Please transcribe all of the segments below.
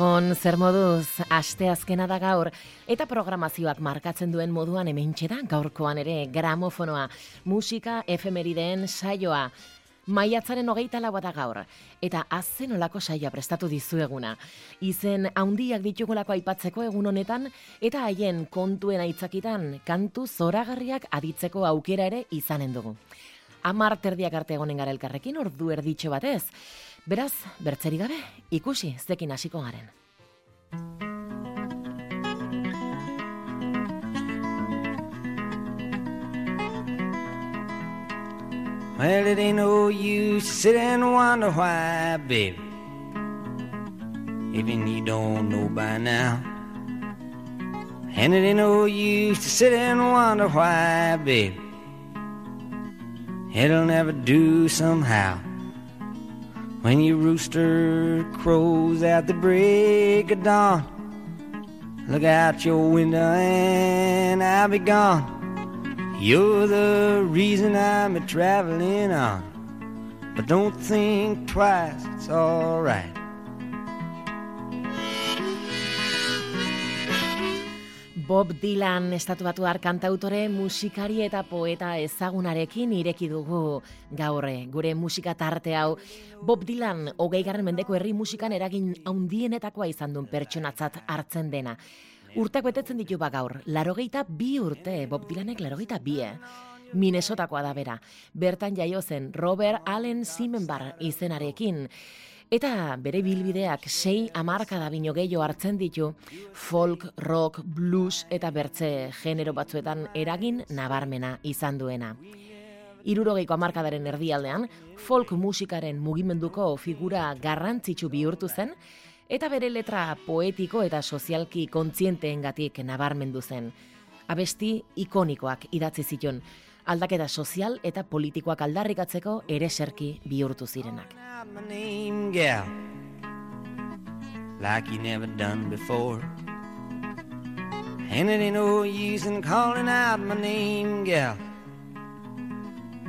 Gabon, zer moduz, aste azkena da gaur, eta programazioak markatzen duen moduan hemen da gaurkoan ere gramofonoa, musika efemerideen saioa, maiatzaren hogeita lau da gaur, eta azen olako saioa prestatu dizueguna. Izen haundiak ditugulako aipatzeko egun honetan, eta haien kontuen aitzakitan kantu zoragarriak aditzeko aukera ere izanen dugu. Amar terdiak arte egonen gara elkarrekin, ordu erditxo batez, Beraz, bertzeri gabe, ikusi zekin hasiko garen. Well, it ain't no use sit and wonder why, baby. Even you don't know by now. And it ain't no use to sit and wonder why, baby. It'll never do somehow. When your rooster crows at the break of dawn, look out your window and I'll be gone. You're the reason I'm a traveling on. But don't think twice, it's alright. Bob Dylan estatuatuar kantautore, musikari eta poeta ezagunarekin ireki dugu gaurre, gure musika tarte hau. Bob Dylan, hogei garren mendeko herri musikan eragin haundienetakoa izan duen pertsonatzat hartzen dena. Urteko betetzen ditu ba gaur, larogeita bi urte, Bob Dylanek larogeita bi, eh? Minnesotakoa da bera. Bertan jaio zen Robert Allen Simenbar izenarekin. Eta bere bilbideak sei amarka da bino gehiago hartzen ditu folk, rock, blues eta bertze genero batzuetan eragin nabarmena izan duena. Irurogeiko amarkadaren erdialdean, folk musikaren mugimenduko figura garrantzitsu bihurtu zen, eta bere letra poetiko eta sozialki kontzienteengatik nabarmendu zen. Abesti ikonikoak idatzi zituen, aldaketa sozial eta politikoak aldarrikatzeko ere serki bihurtu zirenak. Like you never done before. And it ain't no use in calling out my name, gal.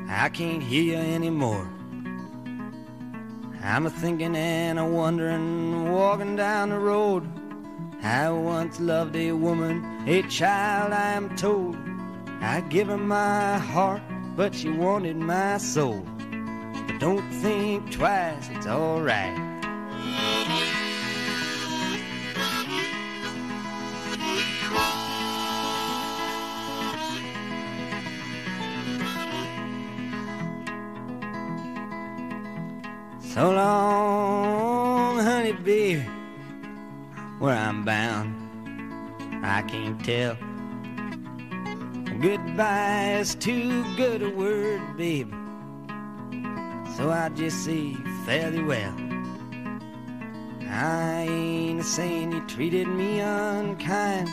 I can't hear you anymore. I'm a thinking and a wondering Walking down the road. I once loved a woman A child I am told I give her my heart, but she wanted my soul. But don't think twice, it's alright. So long, honey, baby, where I'm bound, I can't tell. Goodbye is too good a word, babe. So I just say fairly well. I ain't saying you treated me unkind.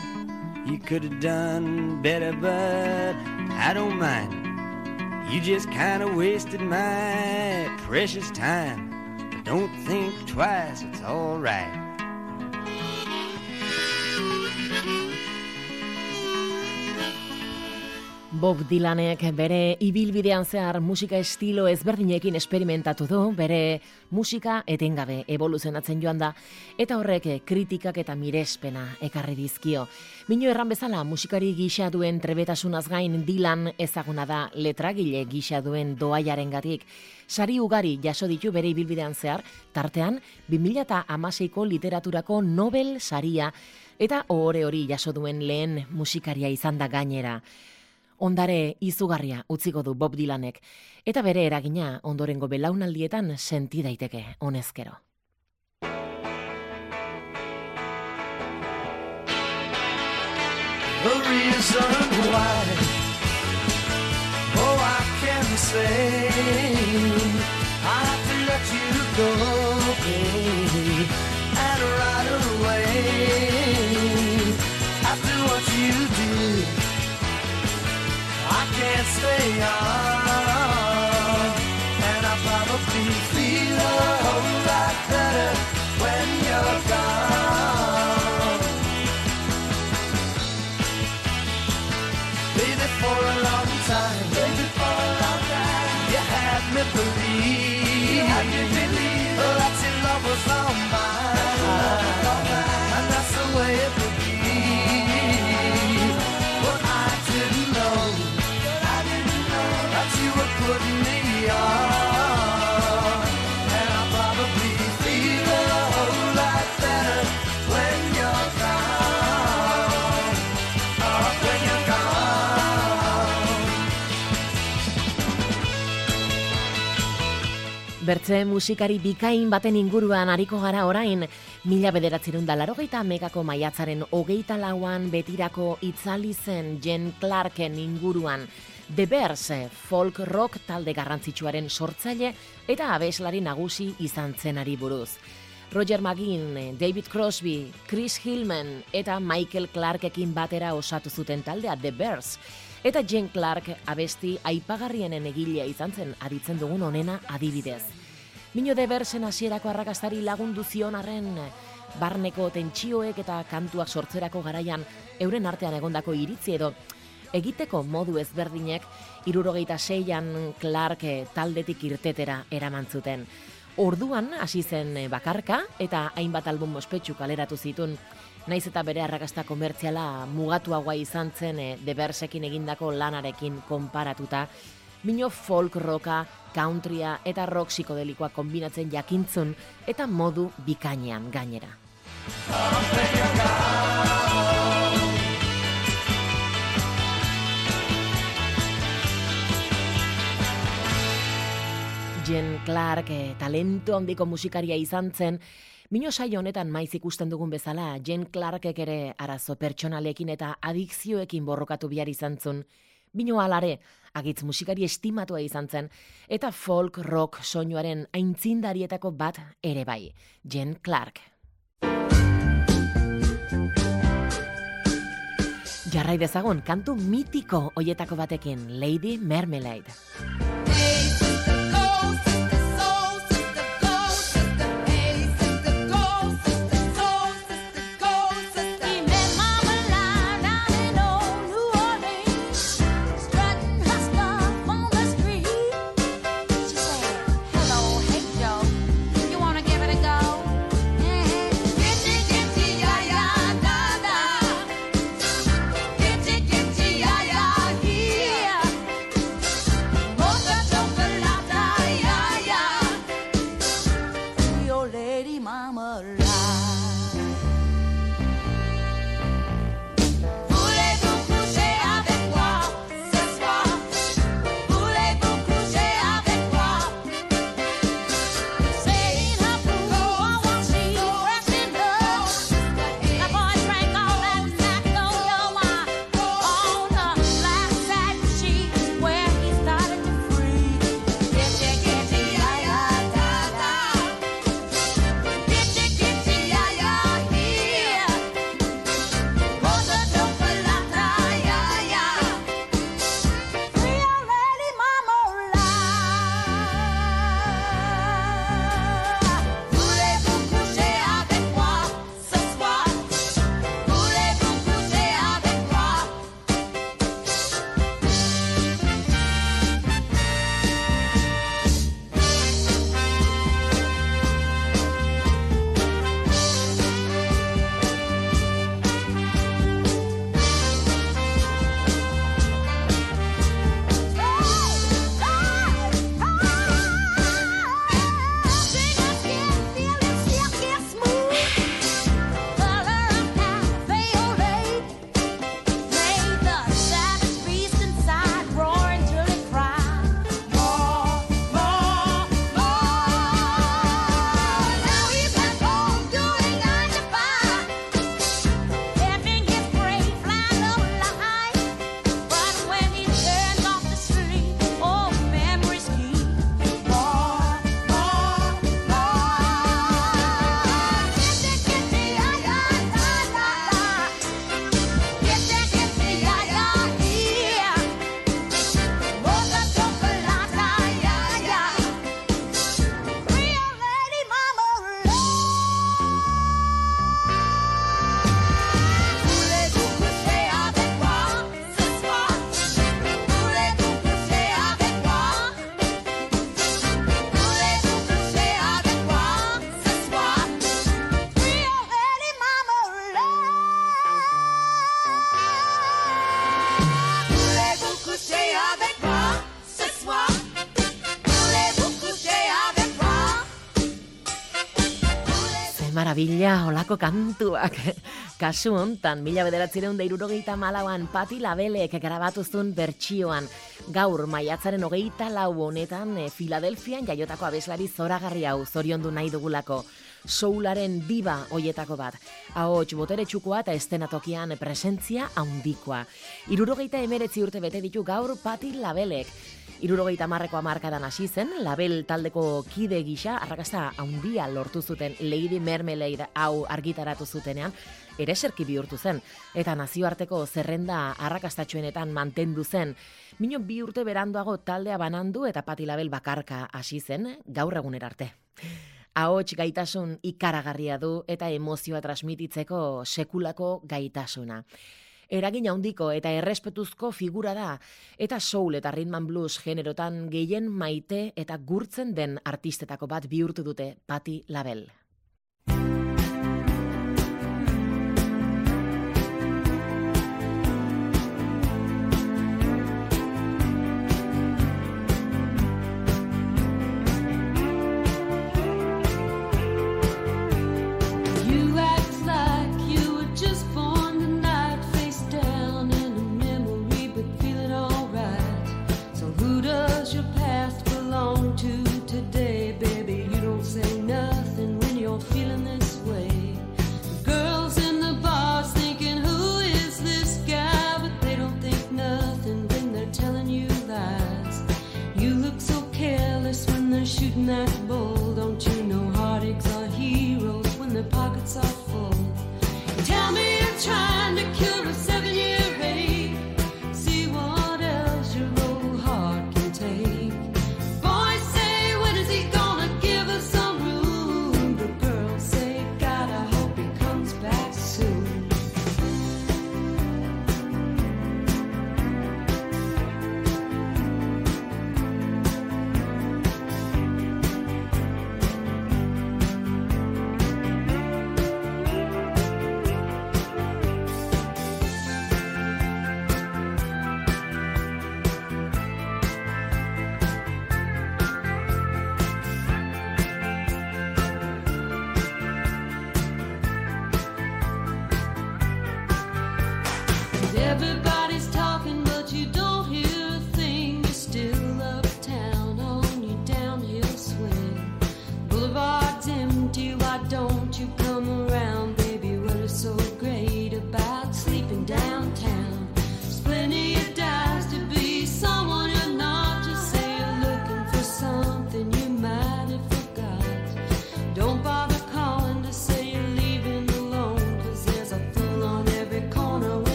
You could have done better, but I don't mind. You just kind of wasted my precious time. But don't think twice, it's alright. Bob Dylanek bere ibilbidean zehar musika estilo ezberdinekin esperimentatu du, bere musika etengabe evoluzionatzen joan da, eta horrek kritikak eta mirespena ekarri dizkio. Mino erran bezala musikari gisa duen trebetasunaz gain Dylan ezaguna da letragile gisa duen doaiaren gatik. Sari ugari jaso ditu bere ibilbidean zehar, tartean 2008ko literaturako Nobel saria, eta ohore hori jaso duen lehen musikaria izan da gainera ondare izugarria utziko du Bob Dylanek, eta bere eragina ondorengo belaunaldietan senti daiteke honezkero. The reason why Oh, I can say. I have to let you go, stay on probably feel a whole lot better when you're gone. Baby, for a long time, baby, for a long time, you had me believe Bertze musikari bikain baten inguruan ariko gara orain, mila bederatzerun da larogeita megako maiatzaren hogeita lauan betirako itzali zen Jen Clarken inguruan. The Bears, eh, folk rock talde garrantzitsuaren sortzaile eta abeslari nagusi izan zenari buruz. Roger McGinn, eh, David Crosby, Chris Hillman eta Michael Clarkekin batera osatu zuten taldea The Bears. Eta Jen Clark abesti aipagarrienen egilea izan zen aditzen dugun onena adibidez. Mino de Bersen hasierako arrakastari lagundu zion arren barneko tentsioek eta kantuak sortzerako garaian euren artean egondako iritzi edo egiteko modu ezberdinek irurogeita seian Clark eh, taldetik irtetera eraman zuten. Orduan hasi zen eh, bakarka eta hainbat album ospetsu kaleratu zitun. Naiz eta bere arrakasta komertziala mugatuagoa izan zen e, The Bearsekin egindako lanarekin konparatuta, Mino folk rocka, countrya eta rock psikodelikoa kombinatzen jakintzun eta modu bikainean gainera. Jen Clark eh, talento handiko musikaria izan zen, Mino saio honetan maiz ikusten dugun bezala, Jen Clarkek ere arazo pertsonalekin eta adikzioekin borrokatu bihar izan zun. Bino alare, agitz musikari estimatua izan zen, eta folk rock soinuaren aintzindarietako bat ere bai, Jen Clark. Jarrai dezagun, kantu mitiko hoietako batekin, Lady Marmalade. Olako kantuak. Kasu hontan, mila bederatzireun da irurogeita malauan, pati labelek grabatuzun bertsioan. Gaur, maiatzaren hogeita lau honetan, e, Filadelfian jaiotako abeslari zoragarri hau zoriondu nahi dugulako. Soularen diba hoietako bat. Ahots, botere txukoa eta estenatokian presentzia haundikoa. Irurogeita emeretzi urte bete ditu gaur pati labelek. Irurogeita marreko amarkadan hasi zen, label taldeko kide gisa, arrakasta haundia lortu zuten Lady Mermelade hau argitaratu zutenean, ere serki bihurtu zen, eta nazioarteko zerrenda arrakastatxuenetan mantendu zen. Mino bi urte beranduago taldea banandu eta pati label bakarka hasi zen, gaur eguner arte. Ahots gaitasun ikaragarria du eta emozioa transmititzeko sekulako gaitasuna eragin handiko eta errespetuzko figura da, eta soul eta rhythm and blues generotan gehien maite eta gurtzen den artistetako bat bihurtu dute Patti Label.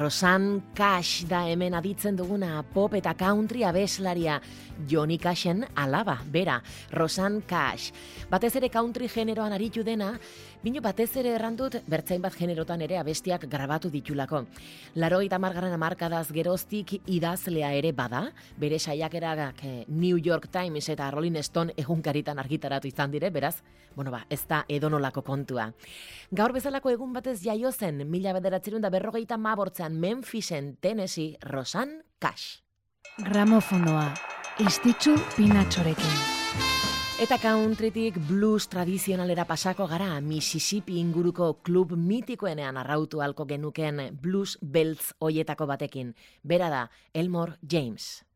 Rosan Cash da hemen aditzen duguna pop eta country abeslaria Johnny Cashen alaba, bera, Rosan Cash. Batez ere country generoan aritu dena, bino batez ere errandut bertzain bat generotan ere abestiak grabatu ditulako. Laro eta margarren amarkadaz geroztik idazlea ere bada, bere saiakerak eh, New York Times eta Rolling Stone egunkaritan argitaratu izan dire, beraz, bueno ba, ez da edonolako kontua. Gaur bezalako egun batez jaio zen, mila bederatzerun da berrogeita mabortzean Memphisen, Tennessee, Rosan Cash. Gramofonoa, istitzu pinatxorekin. Eta countrytik blues tradizionalera pasako gara Mississippi inguruko klub mitikoenean arrautu halko genuken blues beltz hoietako batekin. Bera da, Elmore James.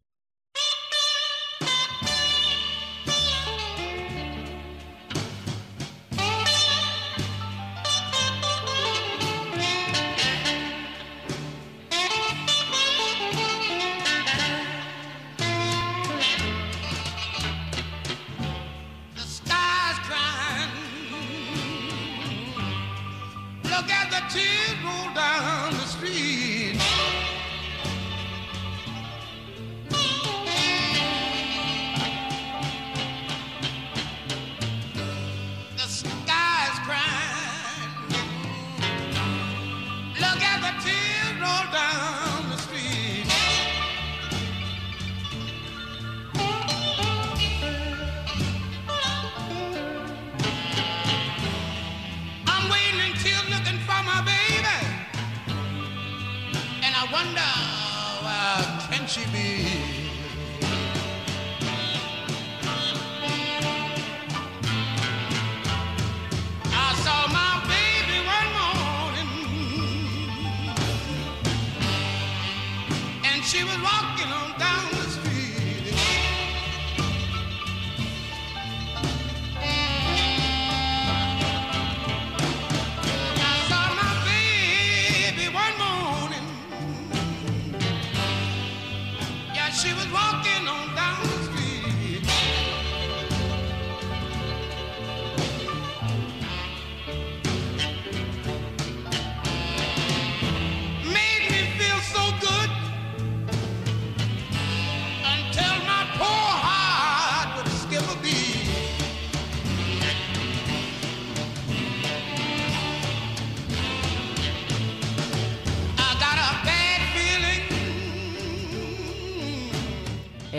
she was walking on down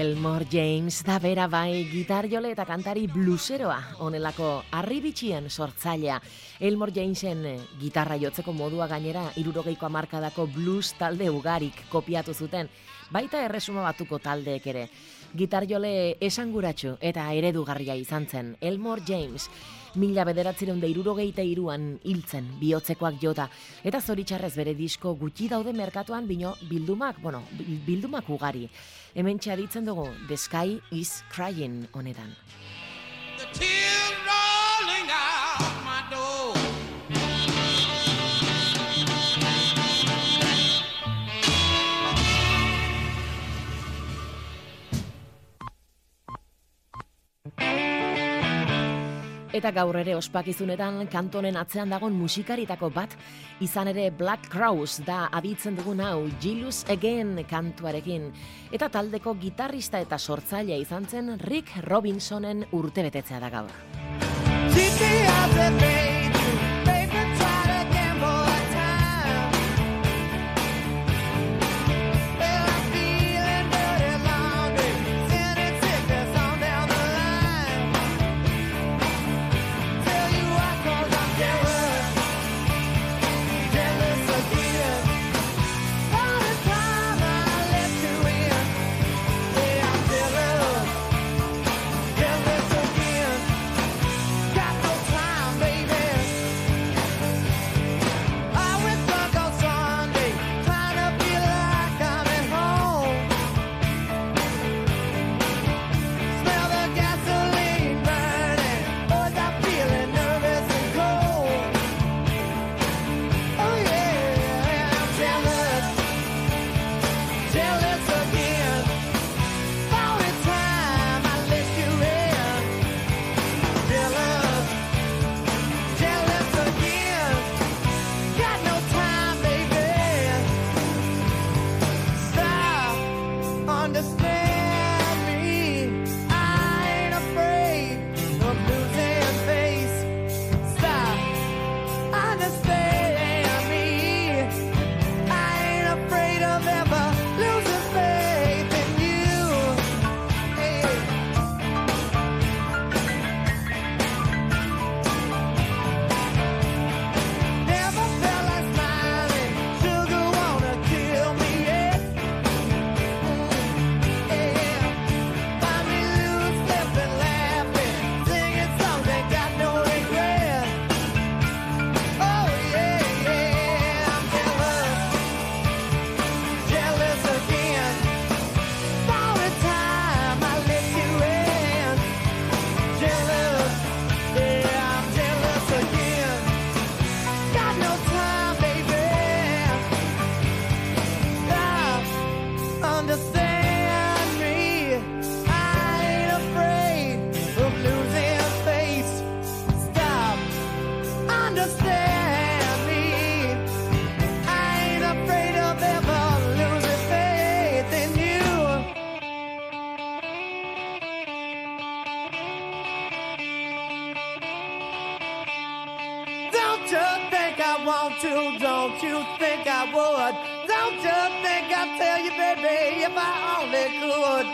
Elmore James da bera bai gitar jole eta kantari bluseroa onelako arribitxien sortzailea. Elmore Jamesen eh, gitarra jotzeko modua gainera irurogeiko amarkadako blues talde ugarik kopiatu zuten, baita erresuma batuko taldeek ere. Gitar jole esanguratsu eta eredugarria izan zen Elmore James. Mila bederatzireun da irurogeita iruan hiltzen bihotzekoak jota. Eta zoritxarrez bere disko gutxi daude merkatuan bino bildumak, bueno, bildumak ugari hemen txaditzen dugu The Sky is Crying honetan. Eta gaur ere ospakizunetan kantonen atzean dagon musikaritako bat, izan ere Black Crowes da aditzen dugun hau Gilus Again kantuarekin. Eta taldeko gitarrista eta sortzailea izan zen Rick Robinsonen urtebetetzea da gaur. only, if I only could.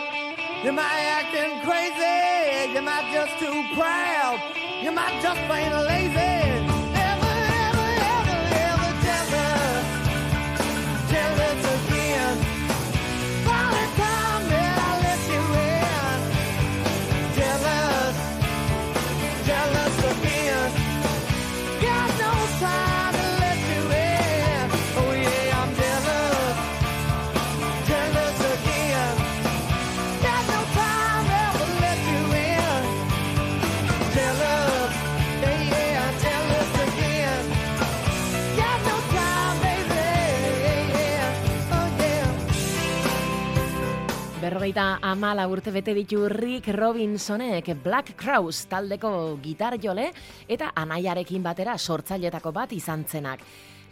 Am I acting crazy? Am I just too proud? Am I just plain lazy? Amala urte bete ditu Rick Robinsonek Black Crowes taldeko gitar jole eta anaiarekin batera sortzailetako bat izan zenak.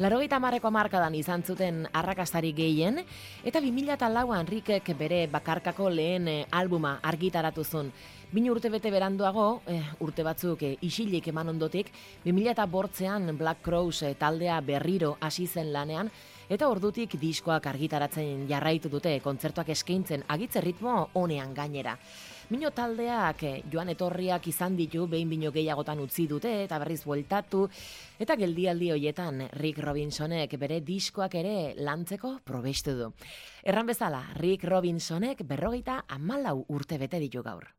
Larogeita marreko markadan izan zuten arrakastari gehien, eta 2008an Rickek bere bakarkako lehen eh, albuma argitaratu zuen. Bine urte bete beranduago, eh, urte batzuk eh, isilik eman ondotik, 2008an Black Crowes eh, taldea berriro hasi zen lanean, Eta ordutik diskoak argitaratzen jarraitu dute kontzertuak eskaintzen agitze ritmo honean gainera. Mino taldeak eh, joan etorriak izan ditu behin bino gehiagotan utzi dute eta berriz bueltatu eta geldialdi hoietan Rick Robinsonek bere diskoak ere lantzeko probestu du. Erran bezala, Rick Robinsonek berrogeita amalau urte bete ditu gaur.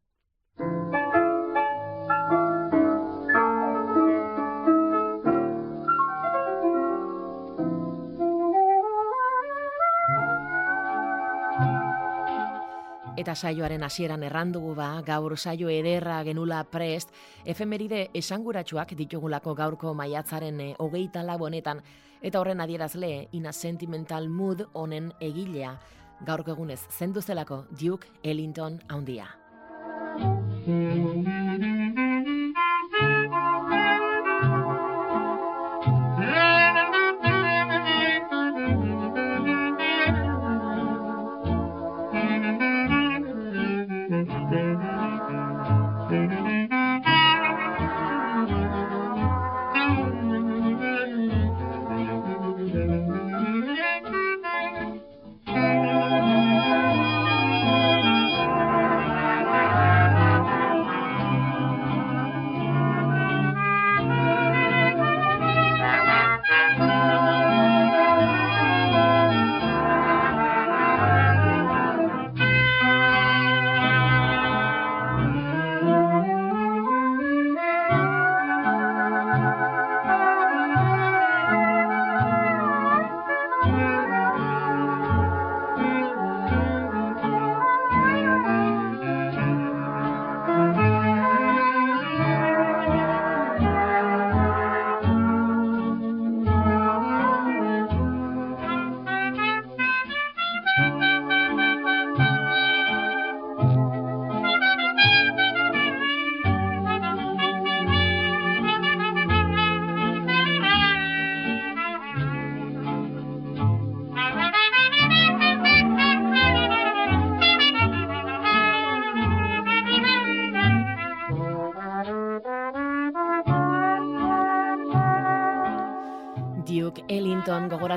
Eta saioaren hasieran errandugu ba, gaur saio ederra genula prest, efemeride esanguratsuak ditugulako gaurko maiatzaren eh, hogeita lau honetan, eta horren adierazle, ina sentimental mood honen egilea, gaurko egunez zendu zelako Duke Ellington haundia.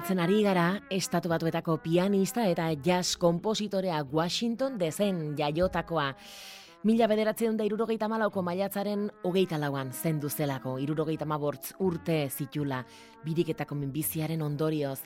Gogoratzen ari gara, estatu batuetako pianista eta jazz kompositorea Washington dezen jaiotakoa. Mila bederatzen da irurogeita malauko maiatzaren hogeita lauan zendu zelako, irurogeita mabortz urte zitula, biriketako minbiziaren ondorioz.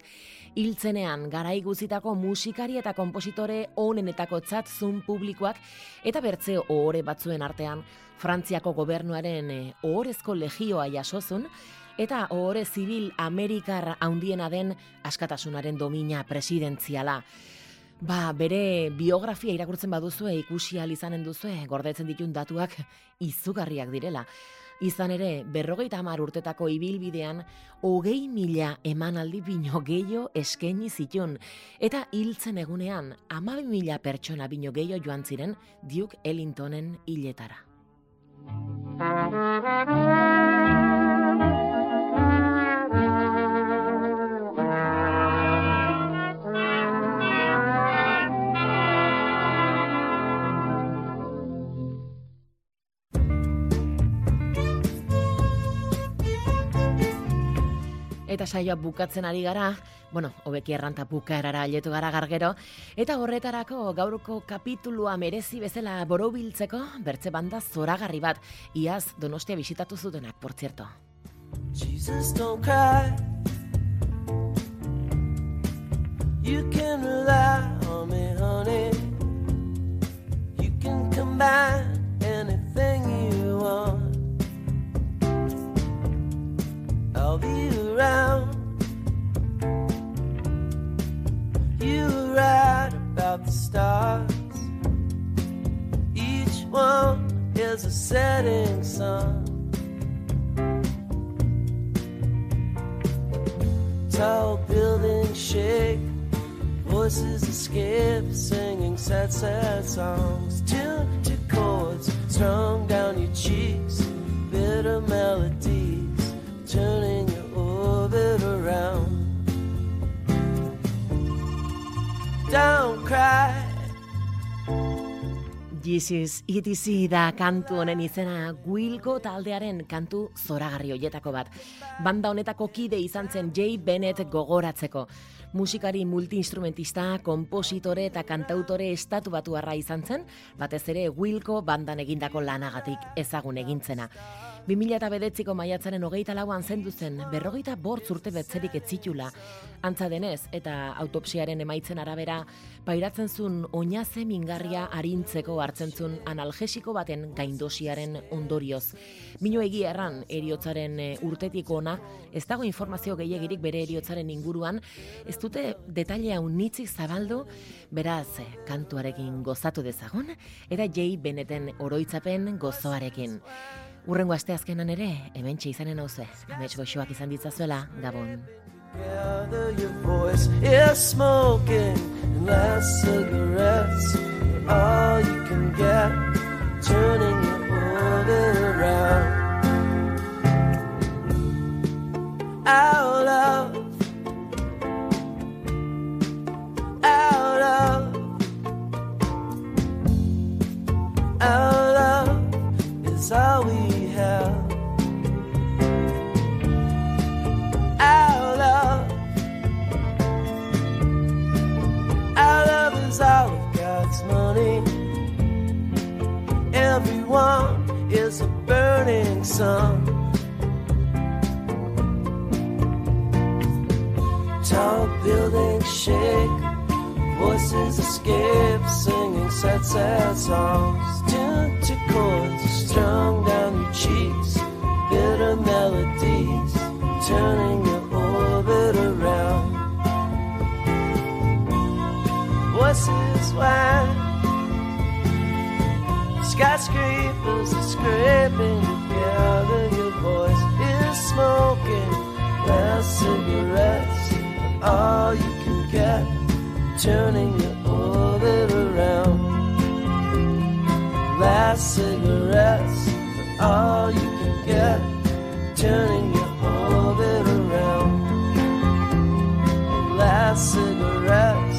Hiltzenean, garai guzitako musikari eta kompositore onenetako tzatzun publikoak eta bertze ohore batzuen artean, Frantziako gobernuaren eh, ohorezko legioa jasozun, eta ohore zibil Amerikar handiena den askatasunaren domina presidentziala. Ba, bere biografia irakurtzen baduzue ikusi ahal izanen duzue, gordetzen ditun datuak izugarriak direla. Izan ere, berrogeita hamar urtetako ibilbidean, hogei mila emanaldi bino gehiago eskaini zitun, eta hiltzen egunean, amabi mila pertsona bino gehiago joan ziren Duke Ellingtonen hiletara. eta saioa bukatzen ari gara, bueno, hobeki erranta bukaerara aletu gara gargero, eta horretarako gaurko kapitulua merezi bezala borobiltzeko bertze banda zoragarri bat, iaz donostia bisitatu zutenak, por zierto. Jesus don't cry. You can rely on me, honey. You can combine anything you want. I'll be around. You right about the stars. Each one is a setting sun. Tall buildings shake, voices escape, singing sad, sad songs. Tuned to chords strung down your cheeks, bitter melodies turning Jesus, ETC da kantu honen izena Wilco taldearen kantu zoragarri hoietako bat. Banda honetako kide izan zen Jay Bennett gogoratzeko musikari multiinstrumentista, kompositore eta kantautore estatu batu izan zen, batez ere Wilco bandan egindako lanagatik ezagun egintzena. 2000 eta bedetziko maiatzaren hogeita lauan zendu zen, berrogeita bortz urte betzerik etzitula. Antza denez, eta autopsiaren emaitzen arabera, pairatzen zuen oinaze mingarria harintzeko hartzen zuen analgesiko baten gaindosiaren ondorioz. Mino egia erran, eriotzaren eh, urtetik ona, ez dago informazio gehiagirik bere eriotzaren inguruan, ez dute detaile hau zabaldu, beraz, kantuarekin gozatu dezagun, eta jei beneten oroitzapen gozoarekin. Urrengo aste azkenan ere, hemen izanen hau ze, emets goxoak izan ditzazuela, Gabon. Turning burning sun tall buildings shake Voices escape, singing sad, sad songs. Tuned to chords strung down your cheeks. Bitter melodies, turning your orbit around. Voices whine. Skyscrapers are scraping together. Your voice is smoking. Last cigarettes, all you can get turning your orbit around. Last cigarettes are all you can get, turning your orbit around. Last cigarettes